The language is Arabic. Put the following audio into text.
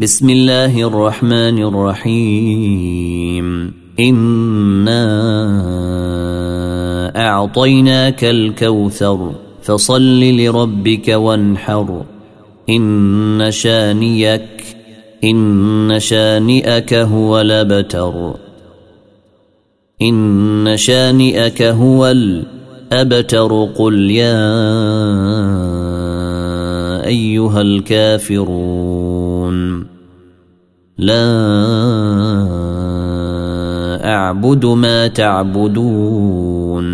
بسم الله الرحمن الرحيم انا اعطيناك الكوثر فصل لربك وانحر ان شانيك ان شانئك هو الابتر ان شانئك هو الابتر قل يا ايها الكافرون لا أعبد ما تعبدون.